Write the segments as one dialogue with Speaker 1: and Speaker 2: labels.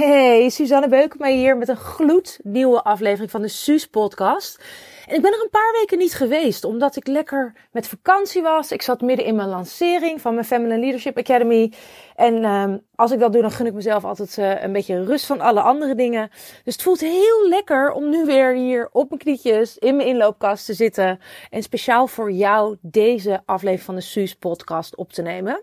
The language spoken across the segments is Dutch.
Speaker 1: Hey, Suzanne Beukema hier met een gloednieuwe aflevering van de Suus podcast. En ik ben er een paar weken niet geweest, omdat ik lekker met vakantie was. Ik zat midden in mijn lancering van mijn Feminine Leadership Academy. En um, als ik dat doe, dan gun ik mezelf altijd uh, een beetje rust van alle andere dingen. Dus het voelt heel lekker om nu weer hier op mijn knietjes in mijn inloopkast te zitten. En speciaal voor jou deze aflevering van de Suus podcast op te nemen.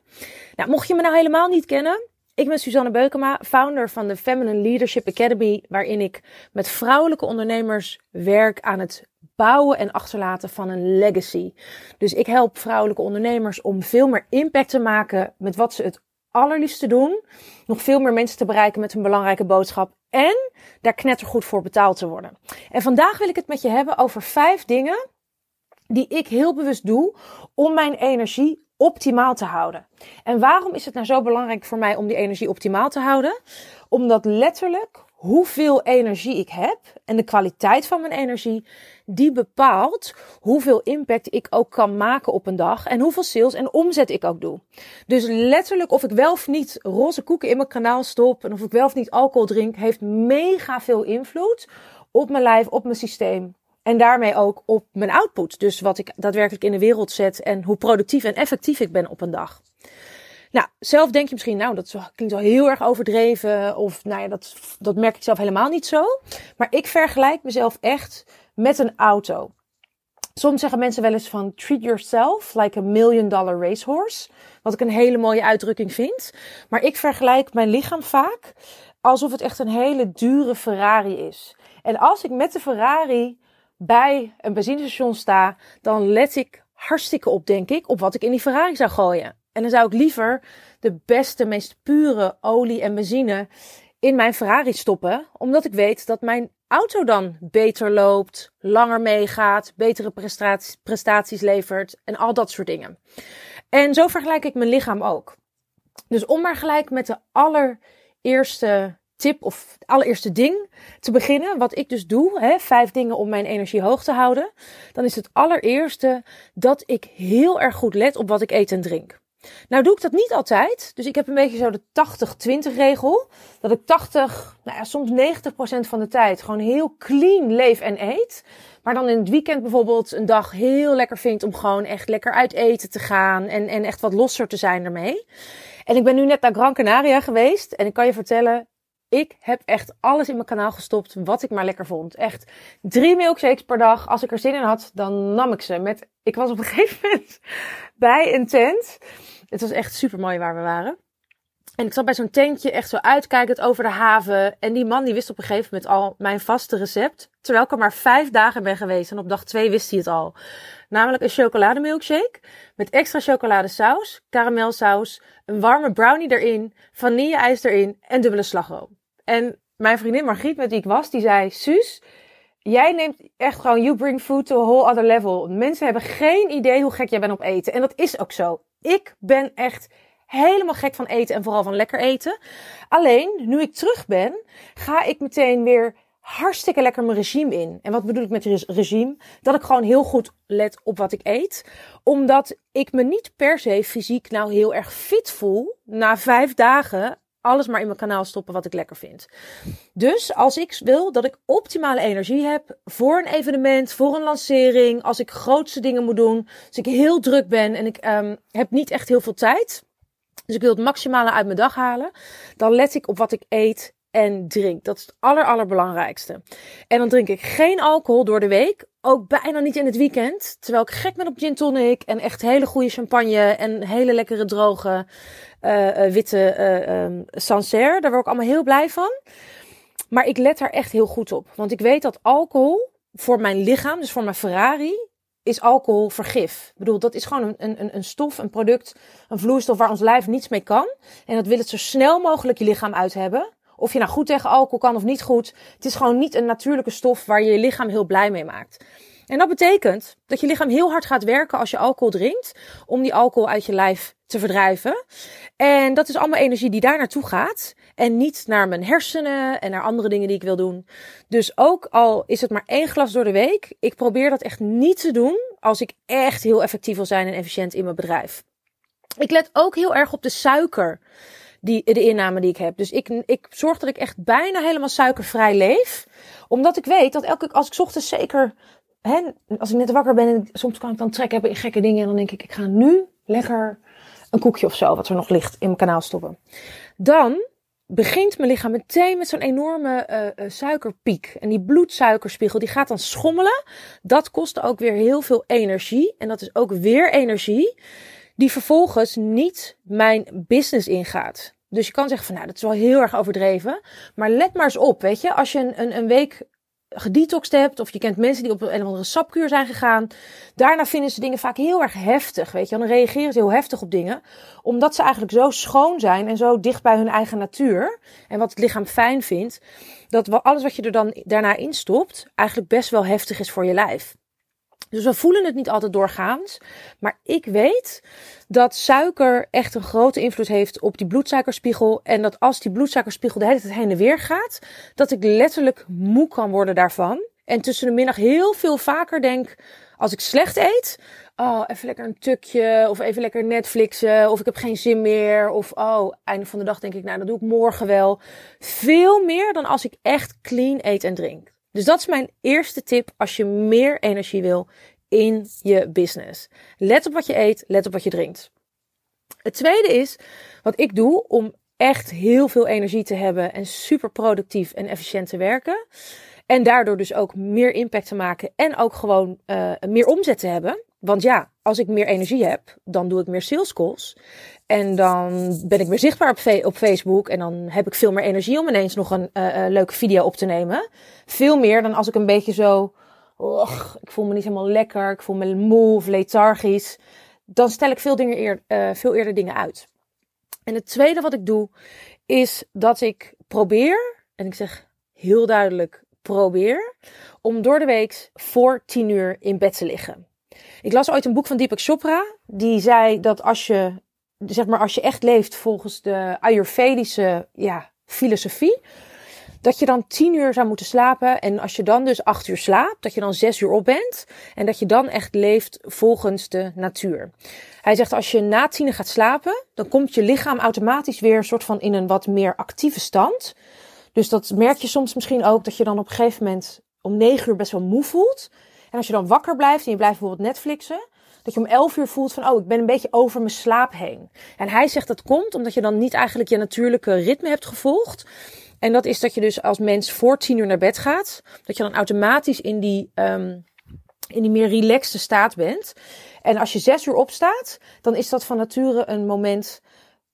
Speaker 1: Nou, mocht je me nou helemaal niet kennen... Ik ben Suzanne Beukema, founder van de Feminine Leadership Academy, waarin ik met vrouwelijke ondernemers werk aan het bouwen en achterlaten van een legacy. Dus ik help vrouwelijke ondernemers om veel meer impact te maken met wat ze het allerliefste doen. Nog veel meer mensen te bereiken met een belangrijke boodschap. En daar knettergoed voor betaald te worden. En vandaag wil ik het met je hebben over vijf dingen die ik heel bewust doe om mijn energie optimaal te houden. En waarom is het nou zo belangrijk voor mij om die energie optimaal te houden? Omdat letterlijk hoeveel energie ik heb en de kwaliteit van mijn energie, die bepaalt hoeveel impact ik ook kan maken op een dag en hoeveel sales en omzet ik ook doe. Dus letterlijk of ik wel of niet roze koeken in mijn kanaal stop en of ik wel of niet alcohol drink, heeft mega veel invloed op mijn lijf, op mijn systeem, en daarmee ook op mijn output. Dus wat ik daadwerkelijk in de wereld zet en hoe productief en effectief ik ben op een dag. Nou, zelf denk je misschien, nou, dat klinkt wel heel erg overdreven. Of nou ja, dat, dat merk ik zelf helemaal niet zo. Maar ik vergelijk mezelf echt met een auto. Soms zeggen mensen wel eens van treat yourself like a million dollar racehorse. Wat ik een hele mooie uitdrukking vind. Maar ik vergelijk mijn lichaam vaak alsof het echt een hele dure Ferrari is. En als ik met de Ferrari bij een benzinestation sta, dan let ik hartstikke op, denk ik, op wat ik in die Ferrari zou gooien. En dan zou ik liever de beste, meest pure olie en benzine in mijn Ferrari stoppen, omdat ik weet dat mijn auto dan beter loopt, langer meegaat, betere prestaties, prestaties levert en al dat soort dingen. En zo vergelijk ik mijn lichaam ook. Dus om maar gelijk met de allereerste tip of het allereerste ding te beginnen, wat ik dus doe, hè, vijf dingen om mijn energie hoog te houden, dan is het allereerste dat ik heel erg goed let op wat ik eet en drink. Nou doe ik dat niet altijd, dus ik heb een beetje zo de 80-20 regel, dat ik 80, nou ja, soms 90% van de tijd gewoon heel clean leef en eet. Maar dan in het weekend bijvoorbeeld een dag heel lekker vind om gewoon echt lekker uit eten te gaan en, en echt wat losser te zijn ermee. En ik ben nu net naar Gran Canaria geweest en ik kan je vertellen, ik heb echt alles in mijn kanaal gestopt wat ik maar lekker vond. Echt drie milkshakes per dag. Als ik er zin in had, dan nam ik ze. Met, ik was op een gegeven moment bij een tent. Het was echt super mooi waar we waren. En ik zat bij zo'n tentje echt zo uitkijkend over de haven. En die man die wist op een gegeven moment al mijn vaste recept. Terwijl ik er maar vijf dagen ben geweest. En op dag twee wist hij het al. Namelijk een chocolademilkshake met extra chocoladesaus, karamelsaus, een warme brownie erin, vanille-ijs erin en dubbele slagroom. En mijn vriendin Margriet, met wie ik was, die zei: Suus, jij neemt echt gewoon, you bring food to a whole other level. Mensen hebben geen idee hoe gek jij bent op eten. En dat is ook zo. Ik ben echt helemaal gek van eten en vooral van lekker eten. Alleen, nu ik terug ben, ga ik meteen weer hartstikke lekker mijn regime in. En wat bedoel ik met regime? Dat ik gewoon heel goed let op wat ik eet. Omdat ik me niet per se fysiek nou heel erg fit voel na vijf dagen alles maar in mijn kanaal stoppen wat ik lekker vind. Dus als ik wil dat ik optimale energie heb voor een evenement, voor een lancering, als ik grootste dingen moet doen, als ik heel druk ben en ik um, heb niet echt heel veel tijd, dus ik wil het maximale uit mijn dag halen, dan let ik op wat ik eet en drink. Dat is het aller, allerbelangrijkste. En dan drink ik geen alcohol door de week. Ook bijna niet in het weekend. Terwijl ik gek ben op gin tonic en echt hele goede champagne en hele lekkere droge uh, uh, witte uh, Sancerre. Daar word ik allemaal heel blij van. Maar ik let daar echt heel goed op. Want ik weet dat alcohol voor mijn lichaam, dus voor mijn Ferrari, is alcohol vergif. Ik bedoel, dat is gewoon een, een, een stof, een product, een vloeistof waar ons lijf niets mee kan. En dat wil het zo snel mogelijk je lichaam uit hebben. Of je nou goed tegen alcohol kan of niet goed. Het is gewoon niet een natuurlijke stof waar je je lichaam heel blij mee maakt. En dat betekent dat je lichaam heel hard gaat werken als je alcohol drinkt. Om die alcohol uit je lijf te verdrijven. En dat is allemaal energie die daar naartoe gaat. En niet naar mijn hersenen en naar andere dingen die ik wil doen. Dus ook al is het maar één glas door de week. Ik probeer dat echt niet te doen als ik echt heel effectief wil zijn en efficiënt in mijn bedrijf. Ik let ook heel erg op de suiker die, de inname die ik heb. Dus ik, ik zorg dat ik echt bijna helemaal suikervrij leef. Omdat ik weet dat elke, als ik ochtends zeker, hè, als ik net wakker ben en soms kan ik dan trekken hebben in gekke dingen. En dan denk ik, ik ga nu lekker een koekje of zo, wat er nog ligt, in mijn kanaal stoppen. Dan begint mijn lichaam meteen met zo'n enorme uh, suikerpiek. En die bloedsuikerspiegel die gaat dan schommelen. Dat kost ook weer heel veel energie. En dat is ook weer energie die vervolgens niet mijn business ingaat. Dus je kan zeggen van nou, dat is wel heel erg overdreven. Maar let maar eens op, weet je. Als je een, een, een week gedetoxed hebt, of je kent mensen die op een of andere sapkuur zijn gegaan. Daarna vinden ze dingen vaak heel erg heftig, weet je. Dan reageren ze heel heftig op dingen, omdat ze eigenlijk zo schoon zijn en zo dicht bij hun eigen natuur. En wat het lichaam fijn vindt, dat alles wat je er dan daarna instopt, eigenlijk best wel heftig is voor je lijf. Dus we voelen het niet altijd doorgaans. Maar ik weet dat suiker echt een grote invloed heeft op die bloedsuikerspiegel. En dat als die bloedsuikerspiegel de hele tijd heen en weer gaat, dat ik letterlijk moe kan worden daarvan. En tussen de middag heel veel vaker denk, als ik slecht eet, oh, even lekker een tukje, of even lekker Netflixen, of ik heb geen zin meer, of oh, einde van de dag denk ik, nou, dat doe ik morgen wel. Veel meer dan als ik echt clean eet en drink. Dus dat is mijn eerste tip als je meer energie wil in je business. Let op wat je eet, let op wat je drinkt. Het tweede is wat ik doe om echt heel veel energie te hebben en super productief en efficiënt te werken. En daardoor dus ook meer impact te maken en ook gewoon uh, meer omzet te hebben. Want ja, als ik meer energie heb, dan doe ik meer sales calls. En dan ben ik meer zichtbaar op, op Facebook. En dan heb ik veel meer energie om ineens nog een uh, leuke video op te nemen. Veel meer dan als ik een beetje zo. Och, ik voel me niet helemaal lekker. Ik voel me moe of lethargisch. Dan stel ik veel, dingen eer, uh, veel eerder dingen uit. En het tweede wat ik doe, is dat ik probeer. En ik zeg heel duidelijk probeer. Om door de week voor tien uur in bed te liggen. Ik las ooit een boek van Deepak Chopra. Die zei dat als je, zeg maar, als je echt leeft volgens de Ayurvedische ja, filosofie. Dat je dan tien uur zou moeten slapen. En als je dan dus acht uur slaapt, dat je dan zes uur op bent. En dat je dan echt leeft volgens de natuur. Hij zegt als je na tien gaat slapen, dan komt je lichaam automatisch weer een soort van in een wat meer actieve stand. Dus dat merk je soms misschien ook dat je dan op een gegeven moment om negen uur best wel moe voelt. En als je dan wakker blijft en je blijft bijvoorbeeld Netflixen, dat je om 11 uur voelt van, oh, ik ben een beetje over mijn slaap heen. En hij zegt dat komt omdat je dan niet eigenlijk je natuurlijke ritme hebt gevolgd. En dat is dat je dus als mens voor 10 uur naar bed gaat, dat je dan automatisch in die, um, in die meer relaxte staat bent. En als je 6 uur opstaat, dan is dat van nature een moment,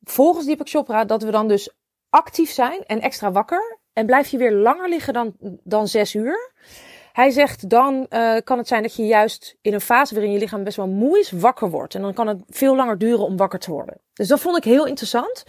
Speaker 1: volgens Deepak Chopra, dat we dan dus actief zijn en extra wakker. En blijf je weer langer liggen dan, dan 6 uur. Hij zegt dan uh, kan het zijn dat je juist in een fase waarin je lichaam best wel moe is, wakker wordt. En dan kan het veel langer duren om wakker te worden. Dus dat vond ik heel interessant.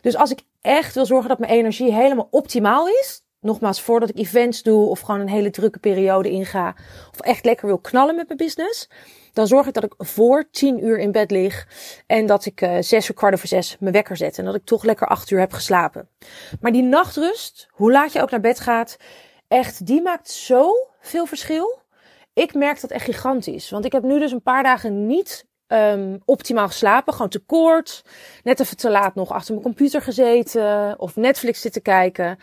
Speaker 1: Dus als ik echt wil zorgen dat mijn energie helemaal optimaal is. Nogmaals, voordat ik events doe of gewoon een hele drukke periode inga. Of echt lekker wil knallen met mijn business. Dan zorg ik dat ik voor tien uur in bed lig. En dat ik uh, zes uur kwart over zes mijn wekker zet. En dat ik toch lekker acht uur heb geslapen. Maar die nachtrust, hoe laat je ook naar bed gaat. Echt, die maakt zo veel verschil. Ik merk dat echt gigantisch. Want ik heb nu dus een paar dagen niet um, optimaal geslapen. Gewoon te kort. Net even te laat nog achter mijn computer gezeten. Of Netflix zitten kijken.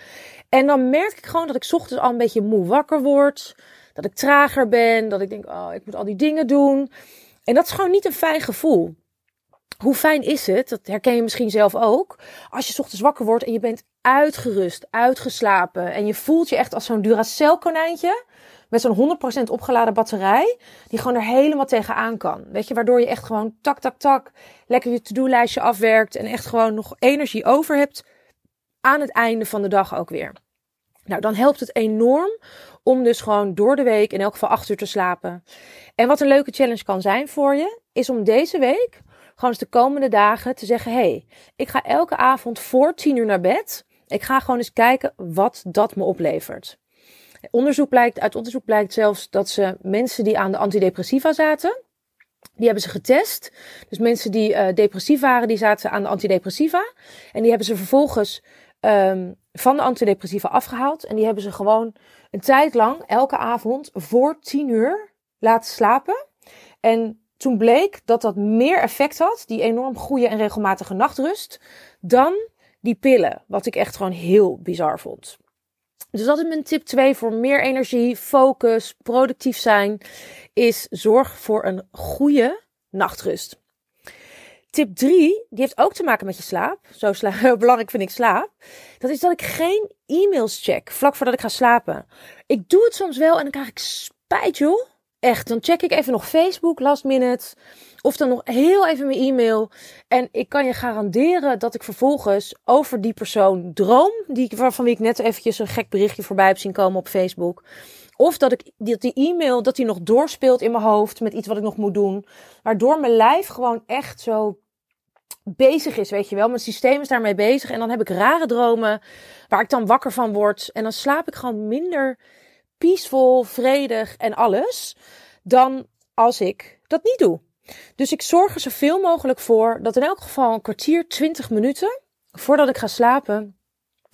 Speaker 1: En dan merk ik gewoon dat ik ochtends al een beetje moe wakker word. Dat ik trager ben. Dat ik denk, oh, ik moet al die dingen doen. En dat is gewoon niet een fijn gevoel. Hoe fijn is het, dat herken je misschien zelf ook, als je ochtends wakker wordt en je bent uitgerust, uitgeslapen en je voelt je echt als zo'n Duracell konijntje met zo'n 100% opgeladen batterij, die gewoon er helemaal tegenaan kan. Weet je, waardoor je echt gewoon tak, tak, tak, lekker je to-do-lijstje afwerkt en echt gewoon nog energie over hebt aan het einde van de dag ook weer. Nou, dan helpt het enorm om dus gewoon door de week in elk geval 8 uur te slapen. En wat een leuke challenge kan zijn voor je, is om deze week gewoon de komende dagen te zeggen: hey, ik ga elke avond voor 10 uur naar bed. Ik ga gewoon eens kijken wat dat me oplevert. Onderzoek blijkt, uit onderzoek blijkt zelfs dat ze mensen die aan de antidepressiva zaten, die hebben ze getest. Dus mensen die uh, depressief waren, die zaten aan de antidepressiva. En die hebben ze vervolgens um, van de antidepressiva afgehaald. En die hebben ze gewoon een tijd lang, elke avond, voor 10 uur laten slapen. En toen bleek dat dat meer effect had, die enorm goede en regelmatige nachtrust, dan die pillen. Wat ik echt gewoon heel bizar vond. Dus dat is mijn tip 2 voor meer energie, focus, productief zijn. Is zorg voor een goede nachtrust. Tip 3, die heeft ook te maken met je slaap. Zo belangrijk vind ik slaap. Dat is dat ik geen e-mails check vlak voordat ik ga slapen. Ik doe het soms wel en dan krijg ik spijt, joh. Echt, dan check ik even nog Facebook last minute. Of dan nog heel even mijn e-mail. En ik kan je garanderen dat ik vervolgens over die persoon droom. Die, van wie ik net eventjes een gek berichtje voorbij heb zien komen op Facebook. Of dat ik dat die e-mail dat die nog doorspeelt in mijn hoofd met iets wat ik nog moet doen. Waardoor mijn lijf gewoon echt zo bezig is, weet je wel. Mijn systeem is daarmee bezig. En dan heb ik rare dromen waar ik dan wakker van word. En dan slaap ik gewoon minder peaceful, vredig en alles. Dan als ik dat niet doe. Dus ik zorg er zoveel mogelijk voor dat in elk geval een kwartier, 20 minuten voordat ik ga slapen,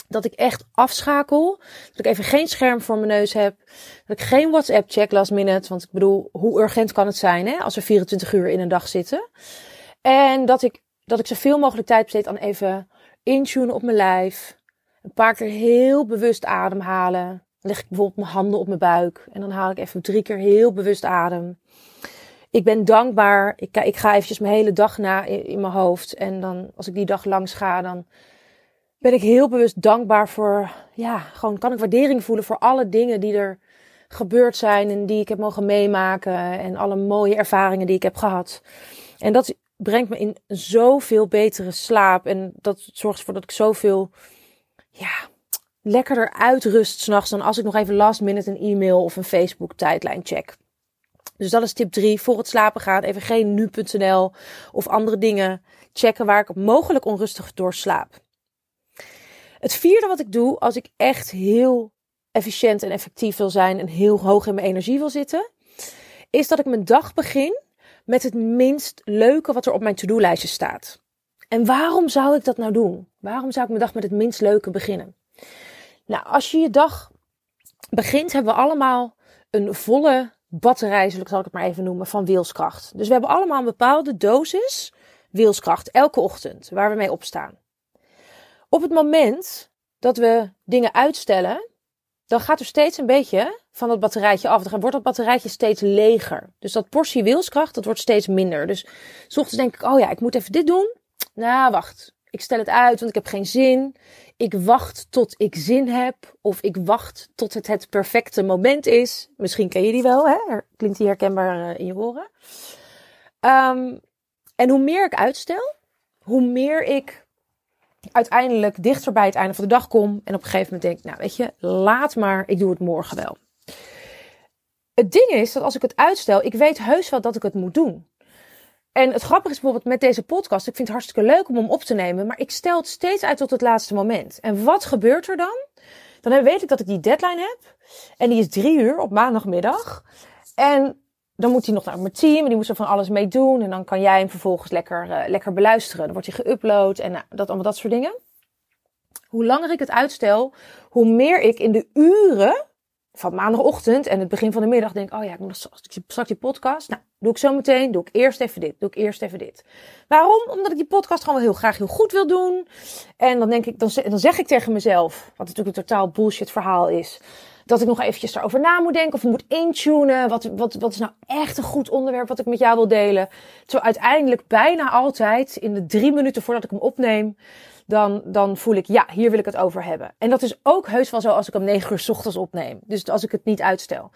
Speaker 1: dat ik echt afschakel. Dat ik even geen scherm voor mijn neus heb. Dat ik geen WhatsApp check last minute. Want ik bedoel, hoe urgent kan het zijn hè, als we 24 uur in een dag zitten. En dat ik, dat ik zoveel mogelijk tijd besteed aan even intunen op mijn lijf. Een paar keer heel bewust ademhalen. Leg ik bijvoorbeeld mijn handen op mijn buik. En dan haal ik even drie keer heel bewust adem ik ben dankbaar. Ik, ik ga eventjes mijn hele dag na in, in, mijn hoofd. En dan, als ik die dag langs ga, dan ben ik heel bewust dankbaar voor, ja, gewoon kan ik waardering voelen voor alle dingen die er gebeurd zijn en die ik heb mogen meemaken. En alle mooie ervaringen die ik heb gehad. En dat brengt me in zoveel betere slaap. En dat zorgt ervoor dat ik zoveel, ja, lekkerder uitrust s'nachts dan als ik nog even last minute een e-mail of een Facebook tijdlijn check. Dus dat is tip 3. Voor het slapen gaan even geen nu.nl of andere dingen checken waar ik mogelijk onrustig door slaap. Het vierde wat ik doe als ik echt heel efficiënt en effectief wil zijn en heel hoog in mijn energie wil zitten, is dat ik mijn dag begin met het minst leuke wat er op mijn to-do-lijstje staat. En waarom zou ik dat nou doen? Waarom zou ik mijn dag met het minst leuke beginnen? Nou, als je je dag begint, hebben we allemaal een volle batterij, zal ik het maar even noemen, van wilskracht. Dus we hebben allemaal een bepaalde dosis wilskracht elke ochtend waar we mee opstaan. Op het moment dat we dingen uitstellen, dan gaat er steeds een beetje van dat batterijtje af. Dan wordt dat batterijtje steeds leger. Dus dat portie wilskracht, dat wordt steeds minder. Dus s ochtends denk ik, oh ja, ik moet even dit doen. Nou, wacht. Ik stel het uit, want ik heb geen zin. Ik wacht tot ik zin heb. Of ik wacht tot het het perfecte moment is. Misschien ken je die wel, hè? Klinkt die herkenbaar eh, in je oren. Um, en hoe meer ik uitstel, hoe meer ik uiteindelijk dichter bij het einde van de dag kom. En op een gegeven moment denk, nou weet je, laat maar, ik doe het morgen wel. Het ding is dat als ik het uitstel, ik weet heus wel dat ik het moet doen. En het grappige is bijvoorbeeld met deze podcast. Ik vind het hartstikke leuk om hem op te nemen. Maar ik stel het steeds uit tot het laatste moment. En wat gebeurt er dan? Dan weet ik dat ik die deadline heb. En die is drie uur op maandagmiddag. En dan moet hij nog naar mijn team. En die moet er van alles mee doen. En dan kan jij hem vervolgens lekker, uh, lekker beluisteren. Dan wordt hij geüpload. En nou, dat, allemaal dat soort dingen. Hoe langer ik het uitstel, hoe meer ik in de uren van maandagochtend en het begin van de middag denk, oh ja, ik moet straks die podcast. Nou, doe ik zo meteen, doe ik eerst even dit, doe ik eerst even dit. Waarom? Omdat ik die podcast gewoon heel graag heel goed wil doen. En dan denk ik, dan zeg ik tegen mezelf, wat natuurlijk een totaal bullshit verhaal is, dat ik nog eventjes daarover na moet denken of moet intunen. Wat, wat, wat is nou echt een goed onderwerp wat ik met jou wil delen? Terwijl uiteindelijk bijna altijd in de drie minuten voordat ik hem opneem, dan, dan voel ik, ja, hier wil ik het over hebben. En dat is ook heus wel zo als ik om negen uur s ochtends opneem. Dus als ik het niet uitstel.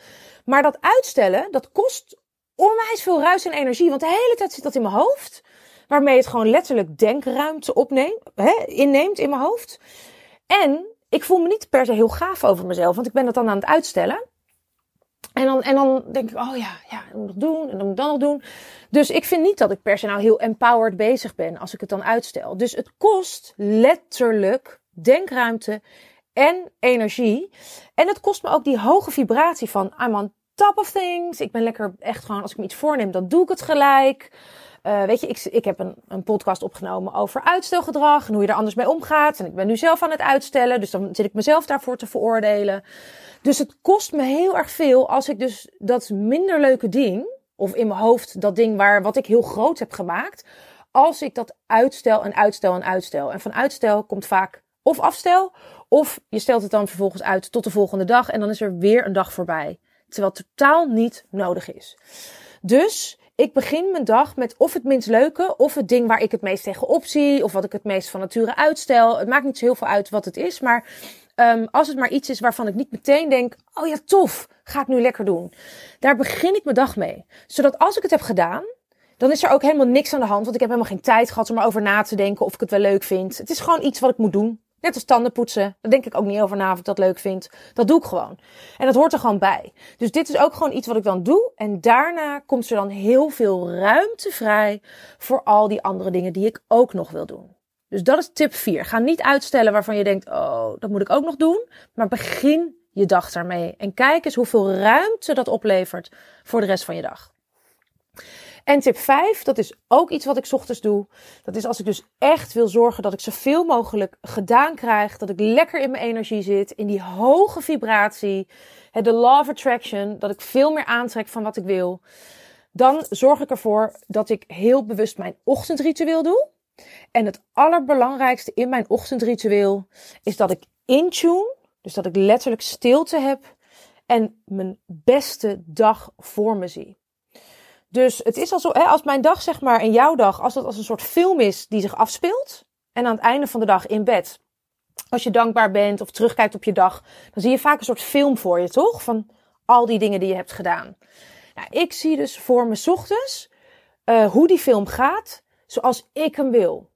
Speaker 1: Maar dat uitstellen, dat kost onwijs veel ruis en energie. Want de hele tijd zit dat in mijn hoofd. Waarmee het gewoon letterlijk denkruimte opneemt, hè, inneemt in mijn hoofd. En ik voel me niet per se heel gaaf over mezelf, want ik ben dat dan aan het uitstellen. En dan, en dan denk ik, oh ja, ja, dat moet nog doen en dan moet ik dan nog doen. Dus ik vind niet dat ik per se nou heel empowered bezig ben als ik het dan uitstel. Dus het kost letterlijk denkruimte en energie. En het kost me ook die hoge vibratie van I'm on top of things. Ik ben lekker echt gewoon, als ik me iets voorneem, dan doe ik het gelijk. Uh, weet je, ik, ik heb een, een podcast opgenomen over uitstelgedrag en hoe je er anders mee omgaat. En ik ben nu zelf aan het uitstellen, dus dan zit ik mezelf daarvoor te veroordelen. Dus het kost me heel erg veel als ik dus dat minder leuke ding, of in mijn hoofd dat ding waar wat ik heel groot heb gemaakt, als ik dat uitstel en uitstel en uitstel. En van uitstel komt vaak of afstel, of je stelt het dan vervolgens uit tot de volgende dag en dan is er weer een dag voorbij. Terwijl het totaal niet nodig is. Dus ik begin mijn dag met of het minst leuke, of het ding waar ik het meest tegenop zie, of wat ik het meest van nature uitstel. Het maakt niet zo heel veel uit wat het is, maar um, als het maar iets is waarvan ik niet meteen denk, oh ja, tof, ga ik nu lekker doen. Daar begin ik mijn dag mee. Zodat als ik het heb gedaan, dan is er ook helemaal niks aan de hand, want ik heb helemaal geen tijd gehad om erover na te denken of ik het wel leuk vind. Het is gewoon iets wat ik moet doen. Net als tanden poetsen. Daar denk ik ook niet over na of ik dat leuk vind. Dat doe ik gewoon. En dat hoort er gewoon bij. Dus dit is ook gewoon iets wat ik dan doe. En daarna komt er dan heel veel ruimte vrij voor al die andere dingen die ik ook nog wil doen. Dus dat is tip 4. Ga niet uitstellen waarvan je denkt, oh, dat moet ik ook nog doen. Maar begin je dag daarmee. En kijk eens hoeveel ruimte dat oplevert voor de rest van je dag. En tip 5, dat is ook iets wat ik ochtends doe. Dat is als ik dus echt wil zorgen dat ik zoveel mogelijk gedaan krijg. Dat ik lekker in mijn energie zit. In die hoge vibratie. De law of attraction. Dat ik veel meer aantrek van wat ik wil. Dan zorg ik ervoor dat ik heel bewust mijn ochtendritueel doe. En het allerbelangrijkste in mijn ochtendritueel is dat ik intune. Dus dat ik letterlijk stilte heb. En mijn beste dag voor me zie. Dus het is al zo, hè, als mijn dag, zeg maar, en jouw dag, als dat als een soort film is die zich afspeelt. En aan het einde van de dag in bed, als je dankbaar bent of terugkijkt op je dag, dan zie je vaak een soort film voor je, toch? Van al die dingen die je hebt gedaan. Nou, ik zie dus voor me ochtends uh, hoe die film gaat, zoals ik hem wil.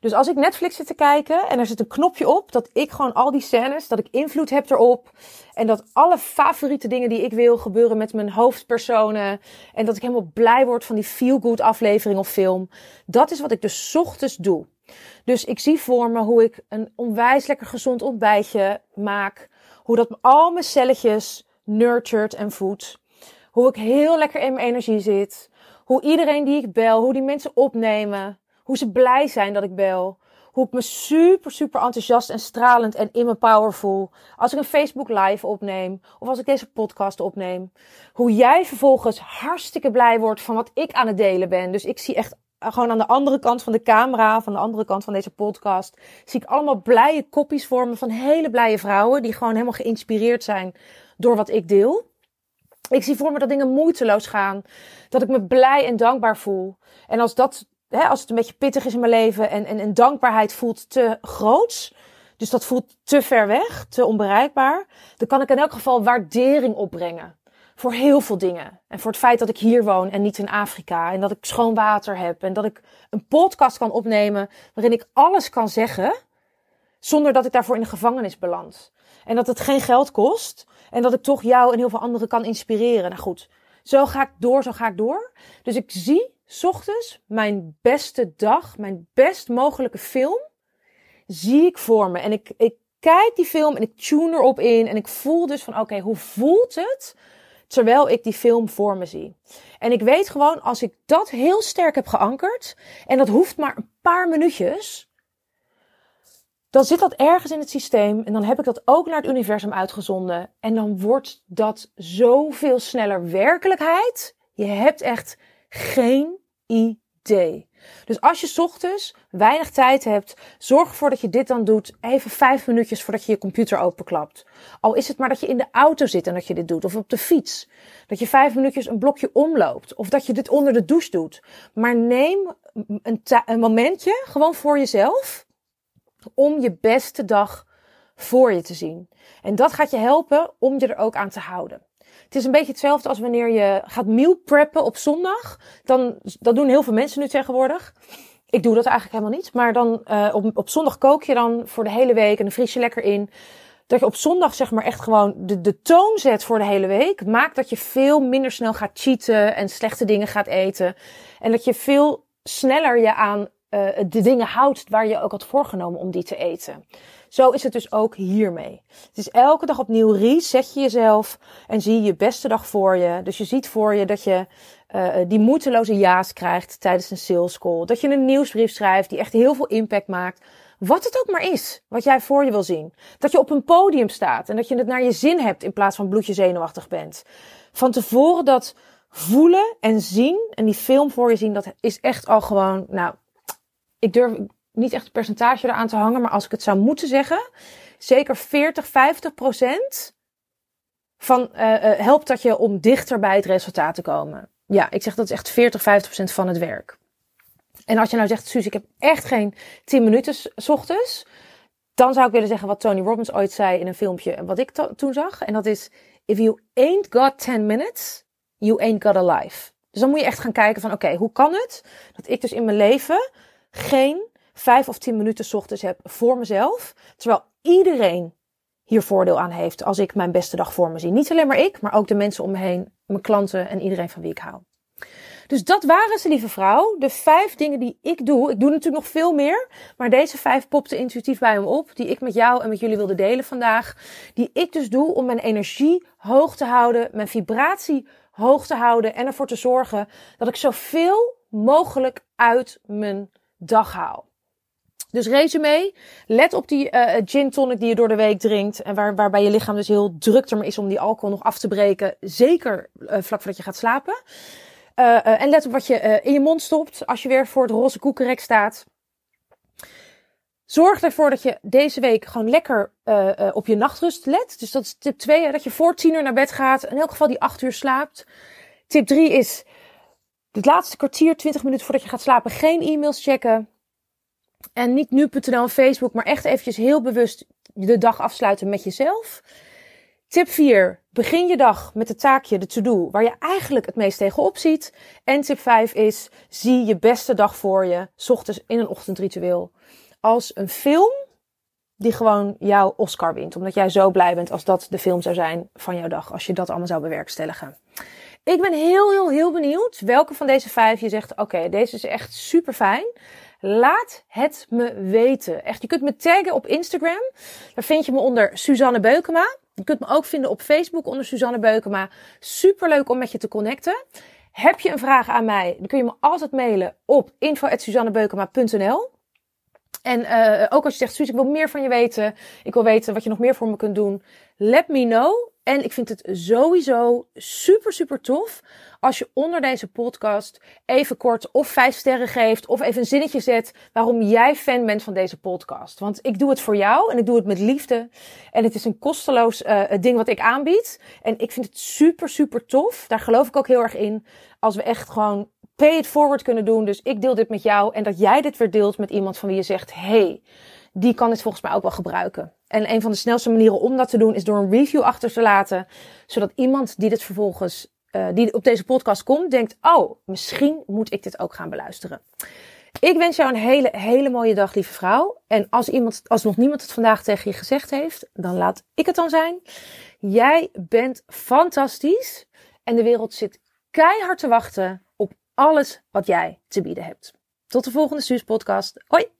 Speaker 1: Dus als ik Netflix zit te kijken en er zit een knopje op, dat ik gewoon al die scènes, dat ik invloed heb erop. En dat alle favoriete dingen die ik wil gebeuren met mijn hoofdpersonen. En dat ik helemaal blij word van die feel-good aflevering of film. Dat is wat ik dus ochtends doe. Dus ik zie voor me hoe ik een onwijs lekker gezond ontbijtje maak. Hoe dat al mijn celletjes nurtured en voedt. Hoe ik heel lekker in mijn energie zit. Hoe iedereen die ik bel, hoe die mensen opnemen. Hoe ze blij zijn dat ik bel. Hoe ik me super, super enthousiast en stralend en in mijn power voel. Als ik een Facebook live opneem. Of als ik deze podcast opneem. Hoe jij vervolgens hartstikke blij wordt van wat ik aan het delen ben. Dus ik zie echt gewoon aan de andere kant van de camera, van de andere kant van deze podcast, zie ik allemaal blije kopjes vormen van hele blije vrouwen die gewoon helemaal geïnspireerd zijn door wat ik deel. Ik zie voor me dat dingen moeiteloos gaan, dat ik me blij en dankbaar voel. En als dat als het een beetje pittig is in mijn leven en, en, en dankbaarheid voelt te groot, dus dat voelt te ver weg, te onbereikbaar, dan kan ik in elk geval waardering opbrengen. Voor heel veel dingen. En voor het feit dat ik hier woon en niet in Afrika. En dat ik schoon water heb. En dat ik een podcast kan opnemen waarin ik alles kan zeggen. Zonder dat ik daarvoor in de gevangenis beland. En dat het geen geld kost. En dat ik toch jou en heel veel anderen kan inspireren. Nou goed, zo ga ik door, zo ga ik door. Dus ik zie ochtends mijn beste dag, mijn best mogelijke film, zie ik voor me. En ik, ik kijk die film en ik tune erop in. En ik voel dus van oké, hoe voelt het terwijl ik die film voor me zie? En ik weet gewoon, als ik dat heel sterk heb geankerd, en dat hoeft maar een paar minuutjes, dan zit dat ergens in het systeem en dan heb ik dat ook naar het universum uitgezonden. En dan wordt dat zoveel sneller werkelijkheid. Je hebt echt geen idee. Dus als je ochtends weinig tijd hebt, zorg ervoor dat je dit dan doet. Even vijf minuutjes voordat je je computer openklapt. Al is het maar dat je in de auto zit en dat je dit doet. Of op de fiets. Dat je vijf minuutjes een blokje omloopt. Of dat je dit onder de douche doet. Maar neem een, een momentje gewoon voor jezelf. Om je beste dag voor je te zien. En dat gaat je helpen om je er ook aan te houden. Het is een beetje hetzelfde als wanneer je gaat meal preppen op zondag. Dan, dat doen heel veel mensen nu tegenwoordig. Ik doe dat eigenlijk helemaal niet. Maar dan uh, op, op zondag kook je dan voor de hele week en dan vries je lekker in. Dat je op zondag zeg maar echt gewoon de, de toon zet voor de hele week. Maakt dat je veel minder snel gaat cheaten en slechte dingen gaat eten. En dat je veel sneller je aan uh, de dingen houdt waar je ook had voorgenomen om die te eten. Zo is het dus ook hiermee. Het is elke dag opnieuw reset je jezelf en zie je beste dag voor je. Dus je ziet voor je dat je uh, die moeiteloze ja's krijgt tijdens een sales call. Dat je een nieuwsbrief schrijft die echt heel veel impact maakt. Wat het ook maar is, wat jij voor je wil zien. Dat je op een podium staat en dat je het naar je zin hebt in plaats van bloedje zenuwachtig bent. Van tevoren dat voelen en zien en die film voor je zien, dat is echt al gewoon, nou, ik durf niet echt een percentage eraan te hangen, maar als ik het zou moeten zeggen, zeker 40, 50 procent van uh, uh, helpt dat je om dichter bij het resultaat te komen. Ja, ik zeg dat is echt 40, 50 procent van het werk. En als je nou zegt, Suus, ik heb echt geen 10 minuten s ochtends, dan zou ik willen zeggen wat Tony Robbins ooit zei in een filmpje en wat ik toen zag. En dat is, if you ain't got 10 minutes, you ain't got a life. Dus dan moet je echt gaan kijken van, oké, hoe kan het dat ik dus in mijn leven geen vijf of tien minuten ochtends heb voor mezelf, terwijl iedereen hier voordeel aan heeft als ik mijn beste dag voor me zie. Niet alleen maar ik, maar ook de mensen om me heen, mijn klanten en iedereen van wie ik hou. Dus dat waren ze, lieve vrouw. De vijf dingen die ik doe. Ik doe natuurlijk nog veel meer. Maar deze vijf popten intuïtief bij me op. Die ik met jou en met jullie wilde delen vandaag. Die ik dus doe om mijn energie hoog te houden. Mijn vibratie hoog te houden. En ervoor te zorgen dat ik zoveel mogelijk uit mijn dag haal. Dus resume, let op die uh, gin tonic die je door de week drinkt. En waar, waarbij je lichaam dus heel druk er is om die alcohol nog af te breken. Zeker uh, vlak voordat je gaat slapen. En let op wat je in je mond stopt als je weer voor het roze koekenrek staat. Zorg ervoor dat je deze week gewoon lekker op je nachtrust let. Dus dat is tip 2, dat je voor 10 uur naar bed gaat. In elk geval die 8 uur slaapt. Tip 3 is het laatste kwartier, 20 minuten voordat je gaat slapen, geen e-mails checken. En niet nu.nl en Facebook, maar echt eventjes heel bewust de dag afsluiten met jezelf. Tip 4. Begin je dag met het taakje, de to-do, waar je eigenlijk het meest tegenop ziet. En tip 5 is, zie je beste dag voor je, ochtends in een ochtendritueel. Als een film die gewoon jouw Oscar wint. Omdat jij zo blij bent als dat de film zou zijn van jouw dag. Als je dat allemaal zou bewerkstelligen. Ik ben heel, heel, heel benieuwd welke van deze vijf je zegt, oké, deze is echt super fijn. Laat het me weten. Echt, je kunt me taggen op Instagram. Daar vind je me onder Suzanne Beukema. Je kunt me ook vinden op Facebook onder Suzanne Beukema. Super leuk om met je te connecten. Heb je een vraag aan mij, dan kun je me altijd mailen op info.suzannebeukema.nl. En uh, ook als je zegt, Suus, ik wil meer van je weten. Ik wil weten wat je nog meer voor me kunt doen. Let me know. En ik vind het sowieso super, super tof als je onder deze podcast even kort of vijf sterren geeft of even een zinnetje zet waarom jij fan bent van deze podcast. Want ik doe het voor jou en ik doe het met liefde. En het is een kosteloos uh, ding wat ik aanbied. En ik vind het super, super tof. Daar geloof ik ook heel erg in. Als we echt gewoon pay it forward kunnen doen. Dus ik deel dit met jou en dat jij dit weer deelt met iemand van wie je zegt, hey, die kan dit volgens mij ook wel gebruiken. En een van de snelste manieren om dat te doen is door een review achter te laten. Zodat iemand die dit vervolgens, uh, die op deze podcast komt, denkt: Oh, misschien moet ik dit ook gaan beluisteren. Ik wens jou een hele, hele mooie dag, lieve vrouw. En als iemand, als nog niemand het vandaag tegen je gezegd heeft, dan laat ik het dan zijn. Jij bent fantastisch. En de wereld zit keihard te wachten alles wat jij te bieden hebt. Tot de volgende Suus podcast. Hoi!